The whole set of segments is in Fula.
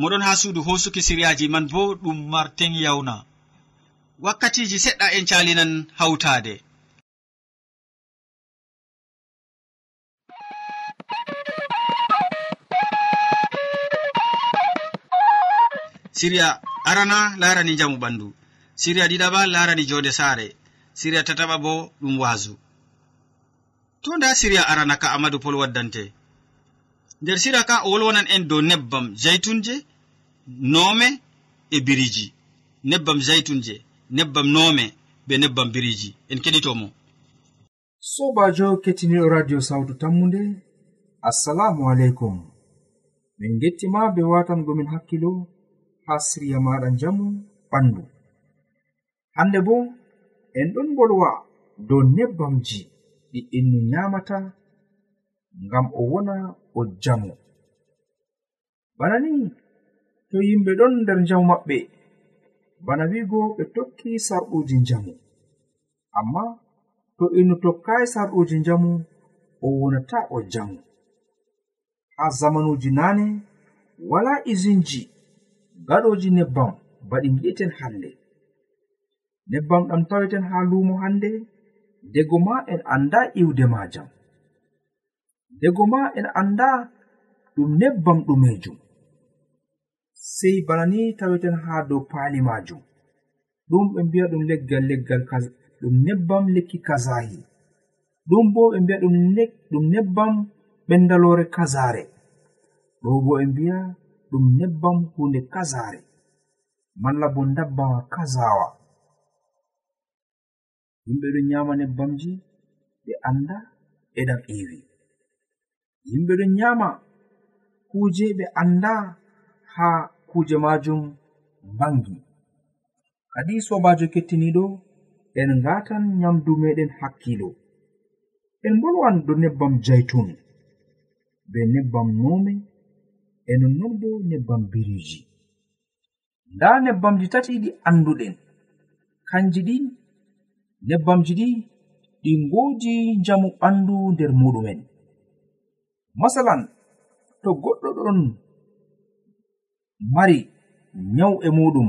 moɗon ha suudu hosuki siriyaji man bo ɗum martin yawna. Wakkatiji seɗɗa en calinan hawtade siriya arana larani jamu ɓandu. Siriya ɗiɗaɓa larani jode saare. Siriya tataɓa bo ɗum waasu to nda siriya arana ka amadou pol waddante. Nder siriya ka o wolwonan en dow nebbam jeytunje noome e biriji. Nebbam zaytunje nebbam noome be nebbam biriji. En keɗitomo. Sobajo kettiniɗo radio sawtu tammude assalamu aleykum. Min gettima be watangomin hakkilo ha siriya maɗa jamu ɓandu. Hande bo en ɗon bolwa dow nebbamji ɗi innu nyamata ngam o wona o jamu. Bana ni to yimɓe ɗon nder njamu maɓɓe. Bana wi'go ɓe tokki sarɗuji njamu. Amma to inu tokkaayi sarɗuji njamu o wonata o jamu ha zamanuji nane wala izinji gaɗoji nebbam baɗi gi'eten hande nebbam ɗam taweten ha lumo hande dego ma en anda iwde majam dego ma en anda ɗum nebbam ɗumejum sei bana ni taweten ha dow paali majum ɗum ɓe mbiya ɗum leggal leggal ɗum nebbam lekki kazahi ɗum bo ɓe mbiya ɗum nebbam ɓendalore kazare ɗo bo ɓe mbiya ɗum nebbam hunde kazare malla bo dabbawa kazawa yimɓe ɗon nyama nebbamji ɓe anda eɗam ewi yimɓe ɗon nyama kuje ɓe anda ha kuje majum bangi. Kadi sobajo kettiniɗo en ngatan nyamdu meɗen hakkilo en bolwan do nebbam jaitun be nebbam nome e nonnon bo nebbam biriji nda nebbamji tati ɗi anduɗen kanji ɗi nebbamji ɗi ɗi ngoji njamu ɓandu nder muɗumen masalan to goɗɗo ɗon mari nyau e muɗum.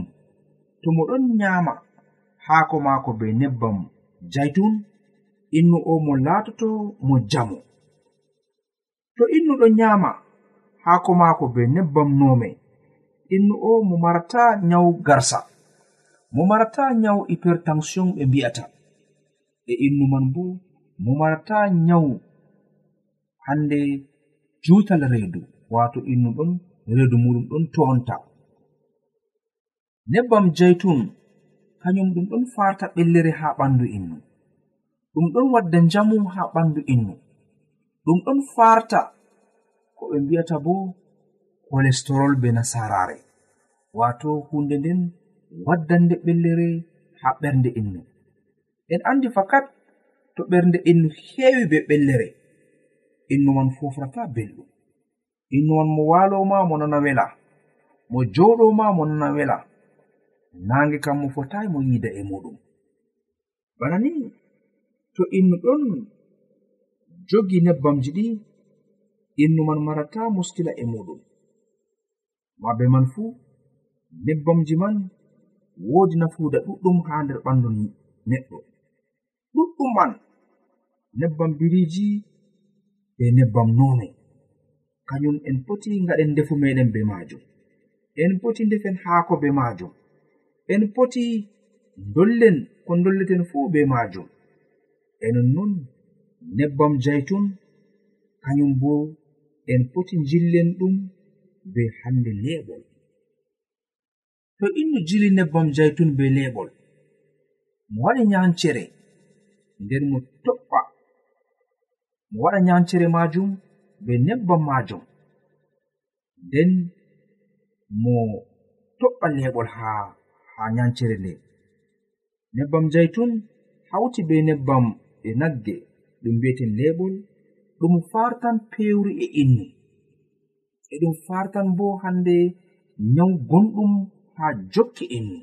To mo ɗon nyama haako maako be nebbam jaitun innu o mo laatoto mo jamo to innu ɗon nyama haako maako be nebbam nome innu o mo marata nyau garsa. Mo marata nyau hypertension ɓe mbi'ata. E innu man bo mo marata nyau hande jutal reedu wato innu ɗon reedu muɗum ɗon toonta. Nebbam jeytun kañum ɗum ɗon farta ɓellere haa ɓandu innu. Ɗum ɗon wadda njamu haa ɓandu innu. Ɗum ɗon farta ko ɓe mbi'ata bo kolesterol be nasarare wato hunde nden waddande ɓellere haa ɓernde innu. En andi fakat to ɓernde innu heewi be ɓellere innu man fofrata belɗum. innuwol mo waloma mo nana wela. Mo joɗoma mo nana wela. Nange kam mo fotayi mo yida e muɗum. Bana ni to innu ɗon jogi nebbamji ɗi innu man marata muskila e muɗum. Ma man fuu nebbamji man woodi nafuuda ɗuɗɗum ha nder ɓandu neɗɗo. Ɗuɗɗum man nebbam biriji e nebbam nonoy kañum en poti ngaɗen ndefu meɗen be majum. En poti ndefen haako be majum. En poti dollen ko dolleten fuu be majum. Enon non nebbam jaytun kañum bo en poti jillen ɗum be hande leɓol. To innu jili nebbam jaytun be leɓol mo waɗi nyancere nden mo toɓɓa. Mo waɗa nyancere majum be nebbam majum. Nden mo toɓɓa leɓol ha ha nyancere nde. Nebbam jaytun hawti be nebbam e nagge ɗum mbiyeten leɓol ɗum fartan pewri e innu. E ɗum fartan bo hande nyawu gonɗum ha jokki innu.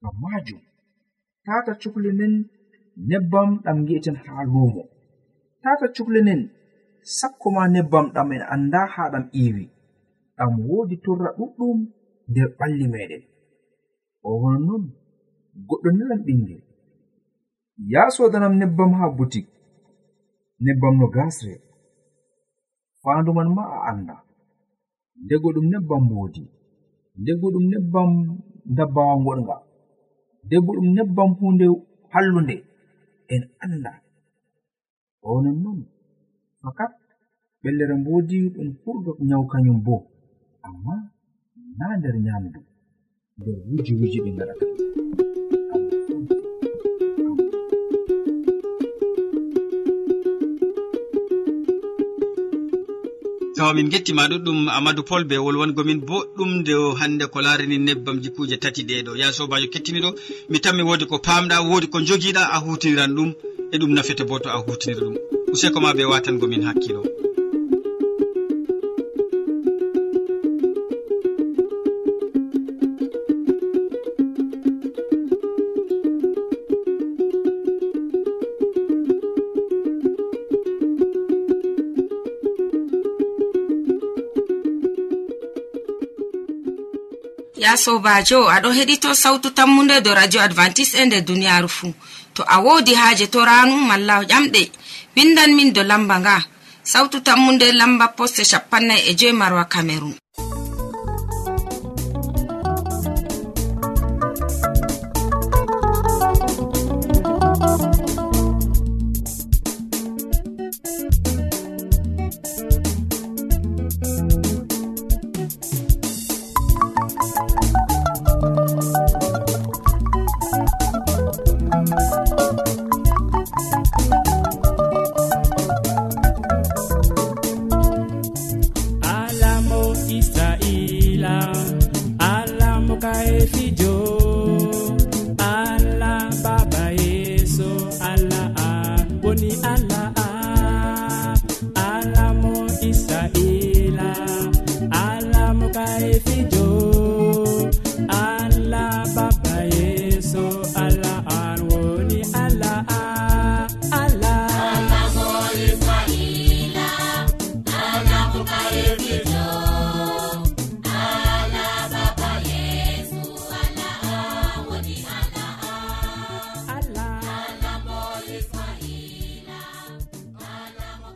Ngam majum tata cukle nden nebbam ɗam gi'eten ha lumo tata cukle nden sakko ma nebbam ɗam en anda ha ɗam iiwi. Ɗam woodi torra ɗuɗɗum nder ɓalli meɗen. O honon honnon goɗɗo nelan ɓingel ya sodanam nebbam ha butik nebbam no gasre faandu man ma a anda ndego ɗum nebbam mboodi ndego ɗum nebbam dabbawa goɗga ndego ɗum nebbam hunde hallunde en anda o nonnon fakat ɓellere mboodi ɗum ɓurɗo nyawu kañum bo. Amma na nder nyamdu nder wuji wuji ɗi gaɗata tawa min gettima ɗuɗɗum amadou pol be wolwongomin boɗɗum nde hande ko larini nebbamji kuuje tati ɗeɗo ya sobajo kettiniɗo mi tanmi wodi ko pamɗa wodi ko joguiɗa a hutiniran ɗum e ɗum nafete bo to a hutinira ɗum. useko ma be watangomin hakkilo. Ya sobajo aɗo heɗito sautu tammunde do radio advantice e nder duniyaru fuu to a wodi haaje to ranu malla ƴamɗe. windan min do lamba nga. Sautu tammunde lamba poste shapannay e joyi marwa cameron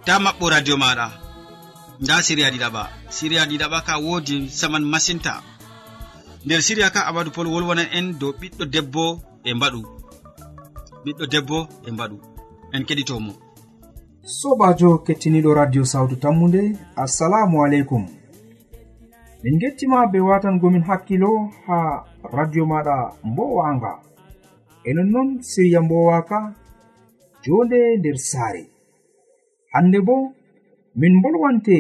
ta maɓɓo radio maɗa. Nda siriya ɗiɗaɓa. Siriya ɗiɗaɓa ka wodi saman masinta nder siriya ka abadu pol wolwonan en dow ɓiɗɗo debbo e mbaɗu. Ɓiɗɗo debbo e mbaɗu. En keɗitomo. sobajo kettiniɗo radio sawtu tammude assalamu aleykum. Min gettima be watangomin hakkilo ha radio maɗa mbowanga. E nonnon siriya mbowaka jonde nder saare. Hande bo min bolwante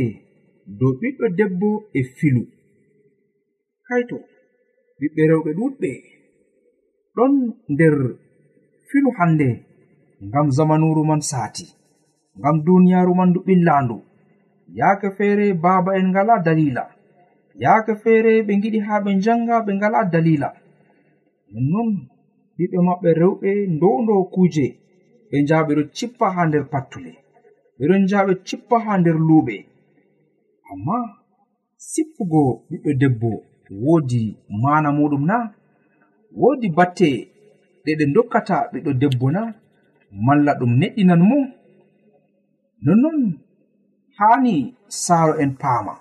dow ɓiɗɗo debbo e filu. Kaito ɓiɓɓe rewɓe ɗuɗɓe ɗon nder filu hande ngam zamanuru man saati. ngam duniyaaru man ndu ɓillaandu. Yaake feere baaba en ngala dalila yaake feere ɓe ngiɗi haa ɓe njanga ɓe ngala dalila nonnon ɓiɓɓe maɓɓe rewɓe ndowndo kuuje ɓe njaha ɓeɗo cippa haa nder pattule ɓeɗon njaha ɓe cippa haa nder luuɓe amma sippugo ɓiɓɓe debbo woodi maana muɗum na woodi batte ɗe ɗe dokkata ɓiɗɗo debbo na malla ɗum neɗɗinan mo nonnon haani saaro en paama.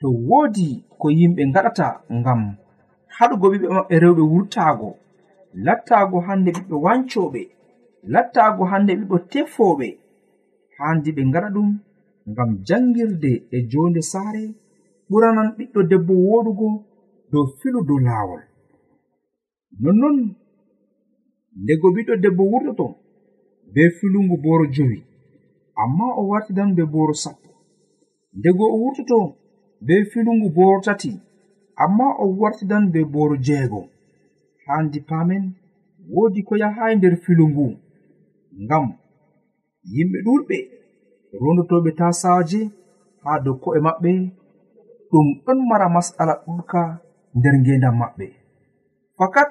To woodi ko yimɓe ngaɗata ngam haɗugo ɓiɓɓe maɓɓe rewɓe wurtaago lattaago hannde ɓiɓɓe wancoɓe lattaago hannde ɓiɓɓe tefoɓe haandi ɓe ngaɗa ɗum ngam janngirde e joonde saare ɓuranan ɓiɗɗo debbo wooɗugo dow filu dow laawol. Nonnon ndego ɓiɗɗo debbo wurtoto be filungu booro jowi. amma o wartidan be boro sappo. Ndego o wurtoto be filungu boro tati. Amma o wartidan be boro jeego. Handi paamen woodi ko yahayi nder filu ngu ngam yimɓe ɗuɗɓe rondotoɓe tasaje haa dow ko'e maɓɓe ɗum ɗon mara mas'ala ɗuɗka nder ngendam maɓɓe. Fakat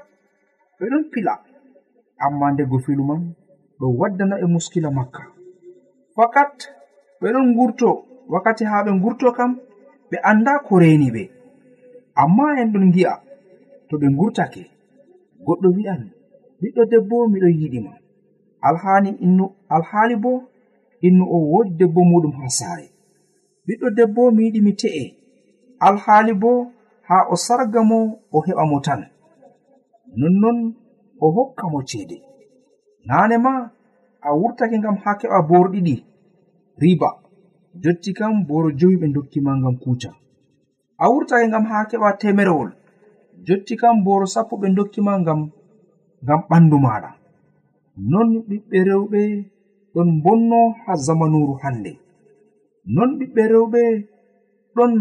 ɓe ɗon pila. Amma ndego filu man ɗo waddana e muskila makka. fakat ɓeɗon ngurto wakkati ha ɓe ngurto kam ɓe anda ko reni ɓe. Amma en ɗon gi'a to ɓe ngurtake. Goɗɗo wi'an ɓiɗɗo debbo miɗon yiɗima alhaani innu alhaali bo innu o wodi debbo muɗum ha saare. Ɓiɗɗo debbo mi yiɗi mi te'e. Alhaali bo ha o sarga mo o heɓa mo tan. Nonnon o hokka mo ceede. Naane ma a wurtake ngam ha keɓa borɗi ɗi. riba. Jotti kam boro jowi ɓe dokkima ngam kuuta a wurtake ngam ha keɓa temerewol. Jotti kam boro sappo ɓe dokkima ngam ngam ɓandu maɗa non ɓiɓɓe rewɓe ɗon bonno ha zamanuru hande non ɓiɓɓe rewɓe ɗon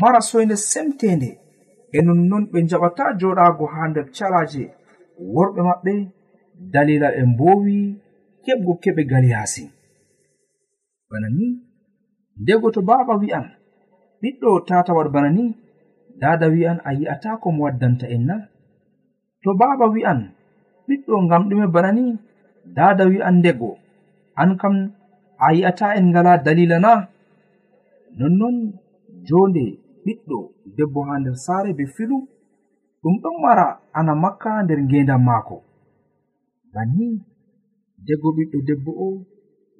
mara soyde semtende e nonnon ɓe jaɓata joɗago ha nder calaje worɓe maɓɓe dalila ɓe mbowi keɓgo keɓe gal yaasi bana ni. Ndego to baaba wi'an ɓiɗɗo tatawal bana ni dada wi'an a yi'ata ko mo waddanta en na to baaba wi'an ɓiɗɗo ngam ɗume bana ni dada wi'an ndego. An kam a yi'ata en ngala dalila na. Nonnon jonde ɓiɗɗo debbo ha nder saare be filu ɗum ɗon mara ana makka nder ngendan maako. Banni dego ɓiɗɗo debbo o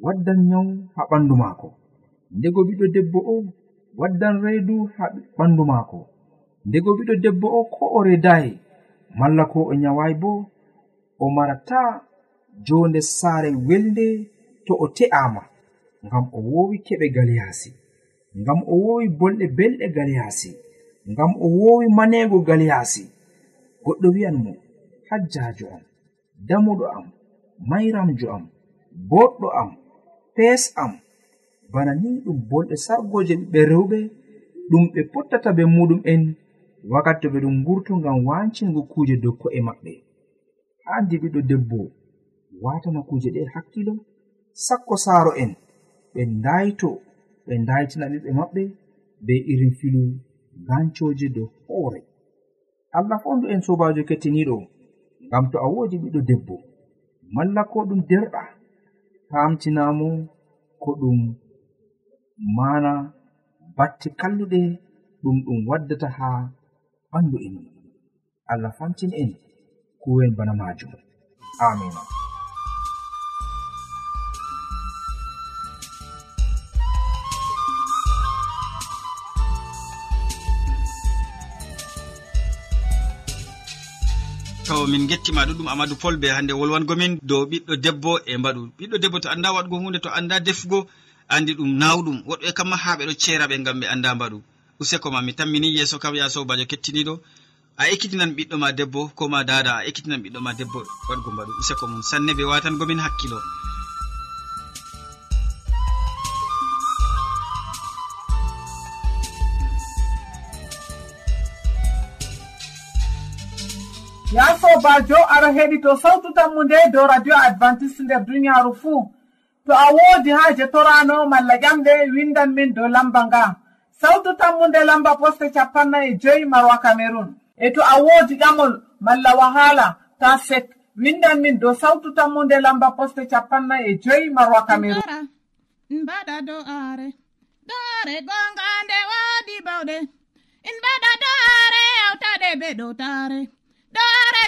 waddan nyawu ha ɓandu maako. Ndego ɓiɗɗo debbo o waddan reedu ha ɓandu maako. Ndego ɓiɗɗo debbo o ko o redayi malla ko o nyawayi bo o marata jonde saare welde to o te'ama ngam o wowi keɓe galyasi ngam o wowi bolɗe belɗe galyasi ngam o wowi manego galyasi goɗɗo wi'an mo hajjajo am damuɗo am mayramjo am boɗɗo am pes am. Bana ni ɗum bolɗe sargoje ɓiɓɓe rewɓe ɗum ɓe pottata be muɗum en wakkati to ɓe ɗum ngurto ngam wancingo kuje dow ko'e maɓɓe. Haa ɓiɗɗo debbo watana kuje ɗe hakkilo sakko saaro en ɓe ndayto ɓe ndaytina ɓiɓɓe maɓɓe be irin filu gancoje dow hoore. Allah fondu en sobajo kettiniɗo ngam to a woodi ɓiɗɗo debbo malla ko ɗum derɗa famtinamo ko ɗum mana batte kalluɗe ɗum ɗum waddata ha ɓandu en. Allah famtin en kuwen bana majum. Amina taw min gettima ɗuɗum amadou pol be hande wolwangomin dow ɓiɗɗo debbo e mbaɗu. Ɓiɗɗo debbo to anda waɗgo hunde to anda defugo andi ɗum nawɗum. Woɗɓe kamma ha ɓeɗo ceera ɓe ngam ɓe anda mbaɗu. Useko ma mi tammini yeeso kam ya sobajo kettiniɗo. A ekkitinan ɓiɗɗo ma debbo ko ma dada a ekkitinan ɓiɗɗo ma debbo waɗgo mbaɗu. Useko mum sanne ɓe watangomin hakkilo. ya sobajo aɗa heɗito sawtu tammu nde dow radio advantice nder duniyaru fuu to a woodi haaje torano malla ƴamɗe windan min dow lamba nga. Sawtu tammu nde lamba poste capanna e joyi marwa cameron e to a woodi ƴamol malla wahala ta sek. Windan min dow sawtu tammu nde lamba poste capanna e joyi marwa cameron mbaɗa dow aare dow gonga nde woodi bawɗe. In mbaɗa dow aare hewtaɗe be dow taare ɗoore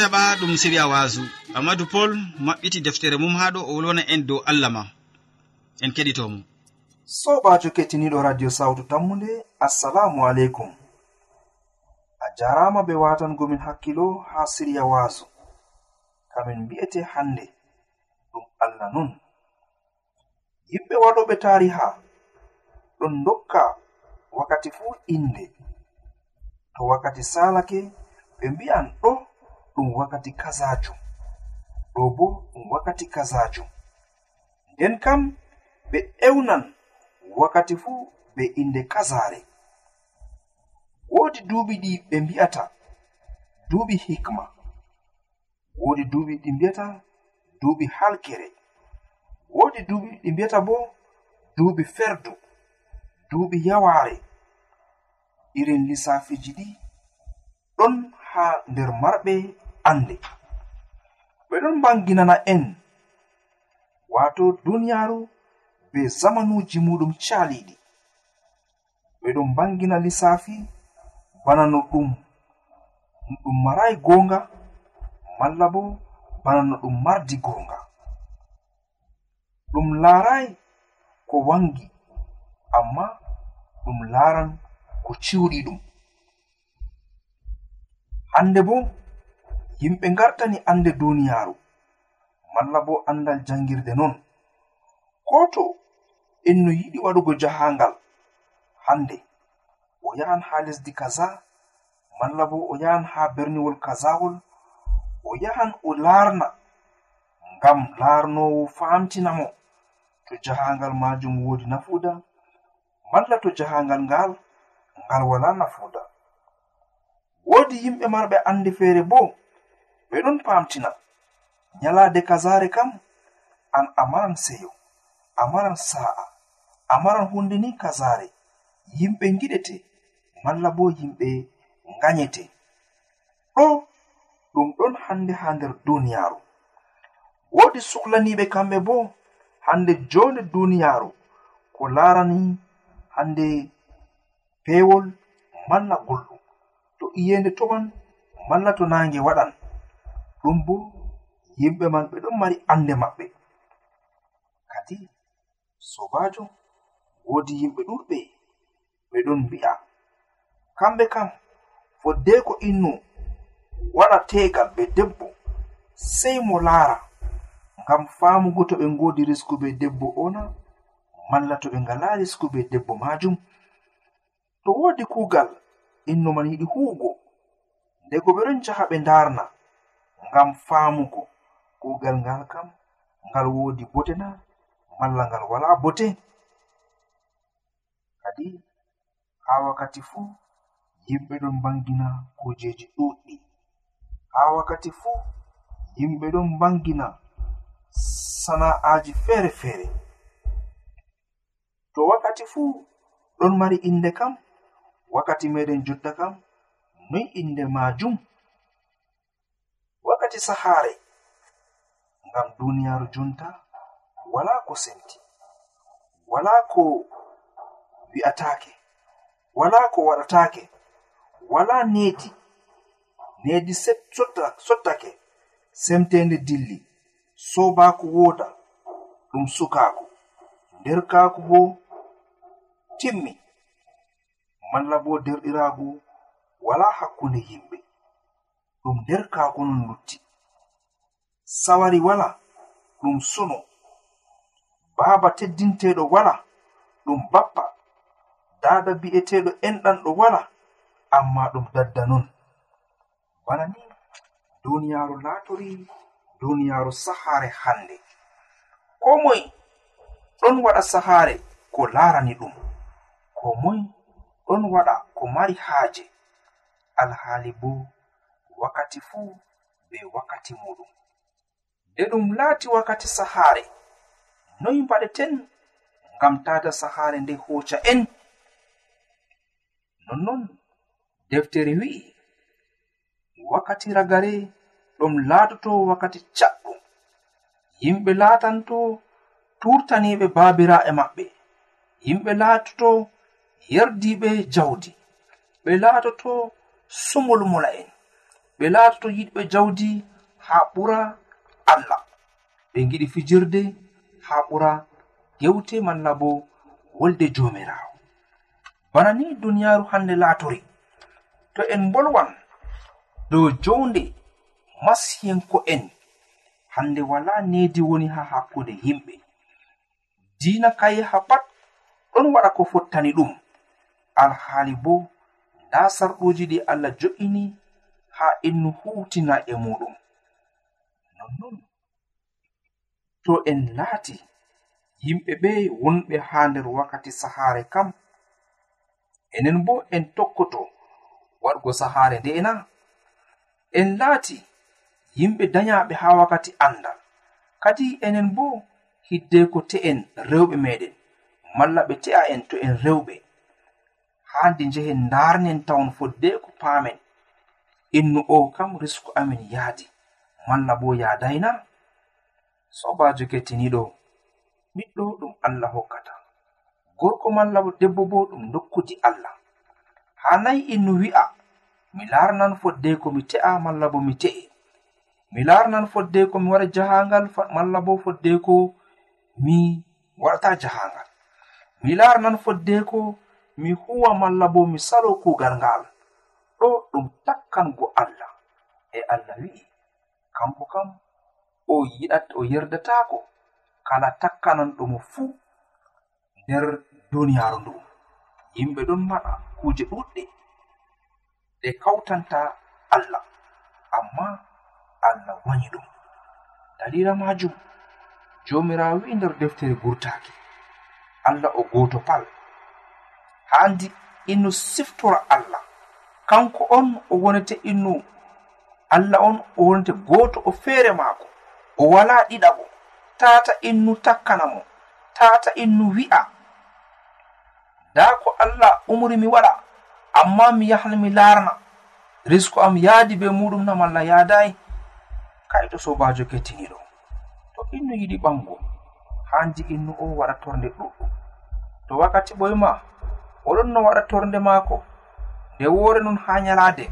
taɓa ɗum siriya wasu. Amadou pol maɓɓiti deftere mum haa ɗo o wolwona en dow allah ma. En keɗitomo. Sobajo kettiniɗo radio sawtu tammude assalamu aleykum. A jarama be watangomin hakkilo ha siriya wasu. Kamin mbi'ete hande ɗum allah non yimɓe waɗoɓe tariha ɗon dokka wakkati fuu inde. To wakkati salake ɓe mbi'an ɗo ɗum wakkati kazajum ɗo bo ɗum wakkati kazajum nden kam ɓe ewnan wakkati fuu be inde kazare woodi duuɓi ɗi ɓe mbi'ata duuɓi hikma. Woodi duuɓi ɗi mbi'ata duuɓi halkere. Woodi duuɓi ɗi mbi'ata bo duuɓi ferdu duuɓi yaware irin lissafiji ɗi ɗon haa nder marɓe ande ɓe ɗon banginana en. Wato duniyaru be zamanuji muɗum caliɗi ɓe ɗon bangina lissafi bana no ɗum ɗum marayi gonga malla bo bana no ɗum mardi gonga ɗum laarayi ko wangi amma ɗum laaran ko ciwɗi ɗum. Hande bo yimɓe ngartani annde duuniyaaru malla bo anndal janngirde non. Ko to en no yiɗi waɗugo jahaangal hannde o yahan haa lesdi kaza malla bo o yahan haa berniwol kazawol o yahan o laarna ngam laarnowo faamtinamo to jahaangal maajum woodi nafuuda malla to jahaangal ngal ngal wala nafuuda. Woodi yimɓe marɓe annde feere boo ɓe ɗon pamtina nyalade kazare kam an amaran seyo amaran sa'a amaran hunde ni kazare yimɓe giɗete malla bo yimɓe ganyete ɗo ɗum ɗon hande ha nder duniyaru woodi suklaniɓe kamɓe bo hande jonde duniyaru ko larani hande pewol malla gulɗum. To iyende toman malla to nange waɗan. ɗum bo yimɓe man ɓe ɗon mari annde maɓɓe. Kadi sobajo woodi yimɓe ɗuɗɓe ɓe ɗon mbi'a. Kamɓe kam foddeko innu waɗa tegal be debbo sei mo laara. Ngam faamugo to ɓe ngodi risku be debbo ona malla to ɓe ngala risku be debbo majum to woodi kuugal innu man yiɗi huugo ndego ɓe ɗon jaha ɓe ndarna ngam faamugo. Kuugal ngal kam ngal woodi bote na malla ngal wala bote. Kadi haa wakkati fuu yimɓe ɗon bangina kujeji ɗuɗɗi haa wakkati fuu yimɓe ɗon bangina sana'aji feere feere to wakkati fuu ɗon mari inde kam wakkati meɗen jotta kam noy inde maajum? wakkati sahaare ngam duniyaaru jonta wala ko semti wala ko wi'ataake wala ko waɗataake wala needi needi sottake semtende dilli sobaako wooda ɗum sukaako nderkaaku bo timmi malla bo derɗiraagu wala hakkunde yimɓe. ɗum nder kakunum lutti. Sawari wala ɗum suno baaba teddinteɗo wala ɗum bappa. Dada bi'eteɗo enɗanɗo wala amma ɗum dadda non bana ni duniyaru latori duniyaru sahare hande ko moy ɗon waɗa sahare ko larani ɗum. Ko moy ɗon waɗa ko mari haaje. Alhaali bo wakkati fuu be wakkati muɗum. Nde ɗum laati wakkati sahaare noy mbaɗeten ngam tada sahaare nde hoca en. Nonnon deftere wi'i wakkati ragare ɗum laatoto wakkati caɗɗum. Yimɓe laatanto turtaniɓe baabira'e maɓɓe. Yimɓe laatoto yerdiɓe jawdi. Ɓe laatoto sumolmola'en ɓe laatoto yiɗɓe jawdi haa ɓura allah. Ɓe giɗi fijirde haa ɓura yewte malla bo wolde joomiraawo. Bana ni duniyaaru hannde laatori. To en mbolwan dow jownde masiyenko en. Hannde wala needi woni ha hakkunde yimɓe. Diina kayeha pat ɗon waɗa ko fottani ɗum. Alhaali bo nda sarɗuuji ɗi allah jo'ini ha innu hutina e muɗum. Nonnon to en laati yimɓe ɓe wonɓe ha nder wakkati sahaare kam enen bo en tokkoto waɗgo sahaare nde na en laati yimɓe dayaɓe ha wakkati andal kadi enen bo hiddeko te'en rewɓe meɗen malla ɓe te'a en to en rewɓe. Handi njehen ndarnen tawon foddeko paamen. innu o kam risku amin yaadi malla bo yaadayna sobajo kettiniɗo ɓiɗɗo ɗum allah hokkata. Gorko malla debbo bo ɗum dokkudi allah. Ha nayi innu wi'a mi larnan fodde ko mi te'a malla bo mi te'e. Mi larnan fodde ko mi wara jahangal malla bo fodde ko mi warata jahangal. Mi larnan fodde ko mi huwa malla bo mi salo kugal ngal. ɗo ɗum takkango allah. E allah wi'i kanko kam o yiɗat o yerdatako kala takkananɗomo fuu nder duniyaaru ndu. Yimɓe ɗon maɗa kuuje ɗuɗɗe ɗe kawtanta allah. Amma allah wañi ɗum. Dalila majum jomirawo wi'i nder deftere gurtaki allah o goto pal. Haandi ino siftora allah. kanko on o wonete innu allah on o wonete gooto o feere maako. O wala ɗiɗaɓo tata innu takkana mo. Tata innu wi'a. Nda ko allah umri mi waɗa amma mi yahla mi larana risku am yaadi be muɗum nam allah yaadayi. Kai to sobajo kettiniɗo. To innu yiɗi ɓango. Handi innu o waɗa torde ɗuɗɗum. To wakkati ɓoyma oɗon no waɗa torde maako. nde woore non ha nyalaade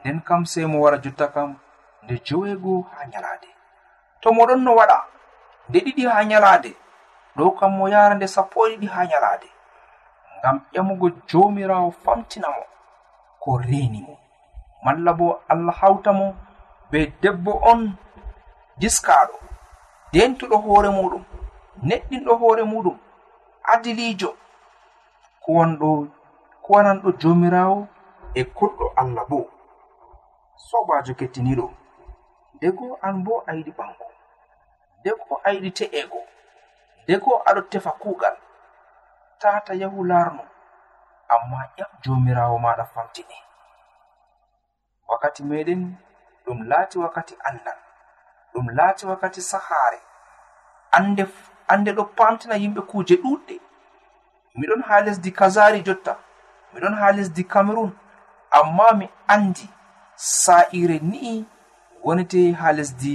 nden kam sey mo wara jotta kam nde jowego ha nyalaade. To moɗon no waɗa nde ɗiɗi ha nyalaade ɗo kam mo yara nde sappo e ɗiɗi ha nyalaade ngam ƴamugo jomirawo famtina mo ko reni mo. Malla bo allah hawta mo be debbo on diskaɗo dentuɗo hoore muɗum neɗɗinɗo hoore muɗum adilijo ko wonɗo waranɗo jomirawo e koɗɗo allah bo. Sobajo kettiniɗo dego an bo a yiɗi ɓango dego a yiɗi te'ego dego aɗo tefa kuugal tata yahu larno amma ƴam jomirawo maɗa famtini wakkati meɗen ɗum laati wakkati andal ɗum laati wakkati sahaare ande ande ɗo pamtina yimɓe kuuje ɗuɗɗe miɗon ha lesdi kazari jotta miɗon ha lesdi cameron amma mi andi sa'ire ni'i wonete ha lesdi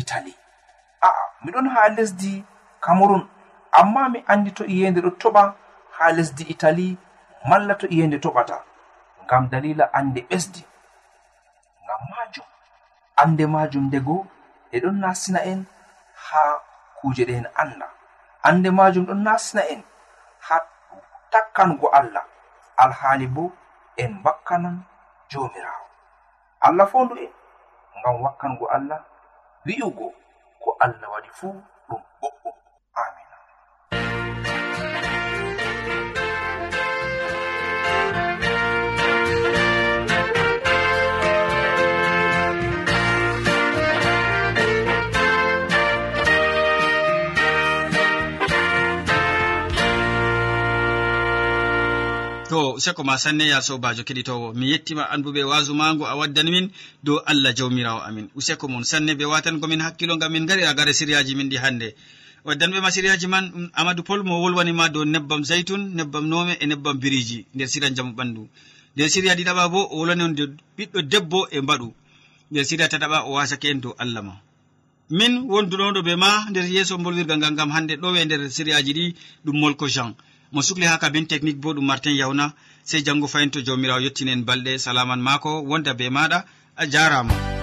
italy. A'a miɗon ha lesdi cameron amma mi andi to iyende ɗo toɓa ha lesdi italy malla to iyende toɓata ngam dalila ande ɓesdi. Ngam majum ande majum ndego ɗe ɗon nasina en ha kuje ɗe en anda ande majum ɗon nasina en ha takkango allah. alhaali bo en bakkanan jomirawo allah fondu en ngam wakkango allah wi'ugo ko allah waɗi fuu ɗum boɗɗum. useko ma sanne ya sobajo keɗitowo. Mi yettima andu be wasu mago a waddani min dow allah jawmirawo amin. Useko mon sanne ɓe watangomin hakkilo gam min gari agare siriyaji min ɗi hannde waddanɓe ma siriyaji man ɗum amadou pol mo wolwanima dow nebbam zaytun nebbam nome e nebbam biriji nder sira jamu ɓandu. Nder siriya ɗiɗaɓa bo o wolwani on dow ɓiɗɗo debbo e mbaɗu. Nder siriya tataɓa o wasake en dow allah ma. Min wonduɗoɗo ɓe ma nder yeeso bolwirgal ngal gam hannde ɗowe nder siriyaji ɗi ɗum molko jean. mo sukli ha kabin technique bo ɗum martin yawna sey janngo fayin to jawmirawo yettinen balɗe salaman maako wonda be maɗa a jarama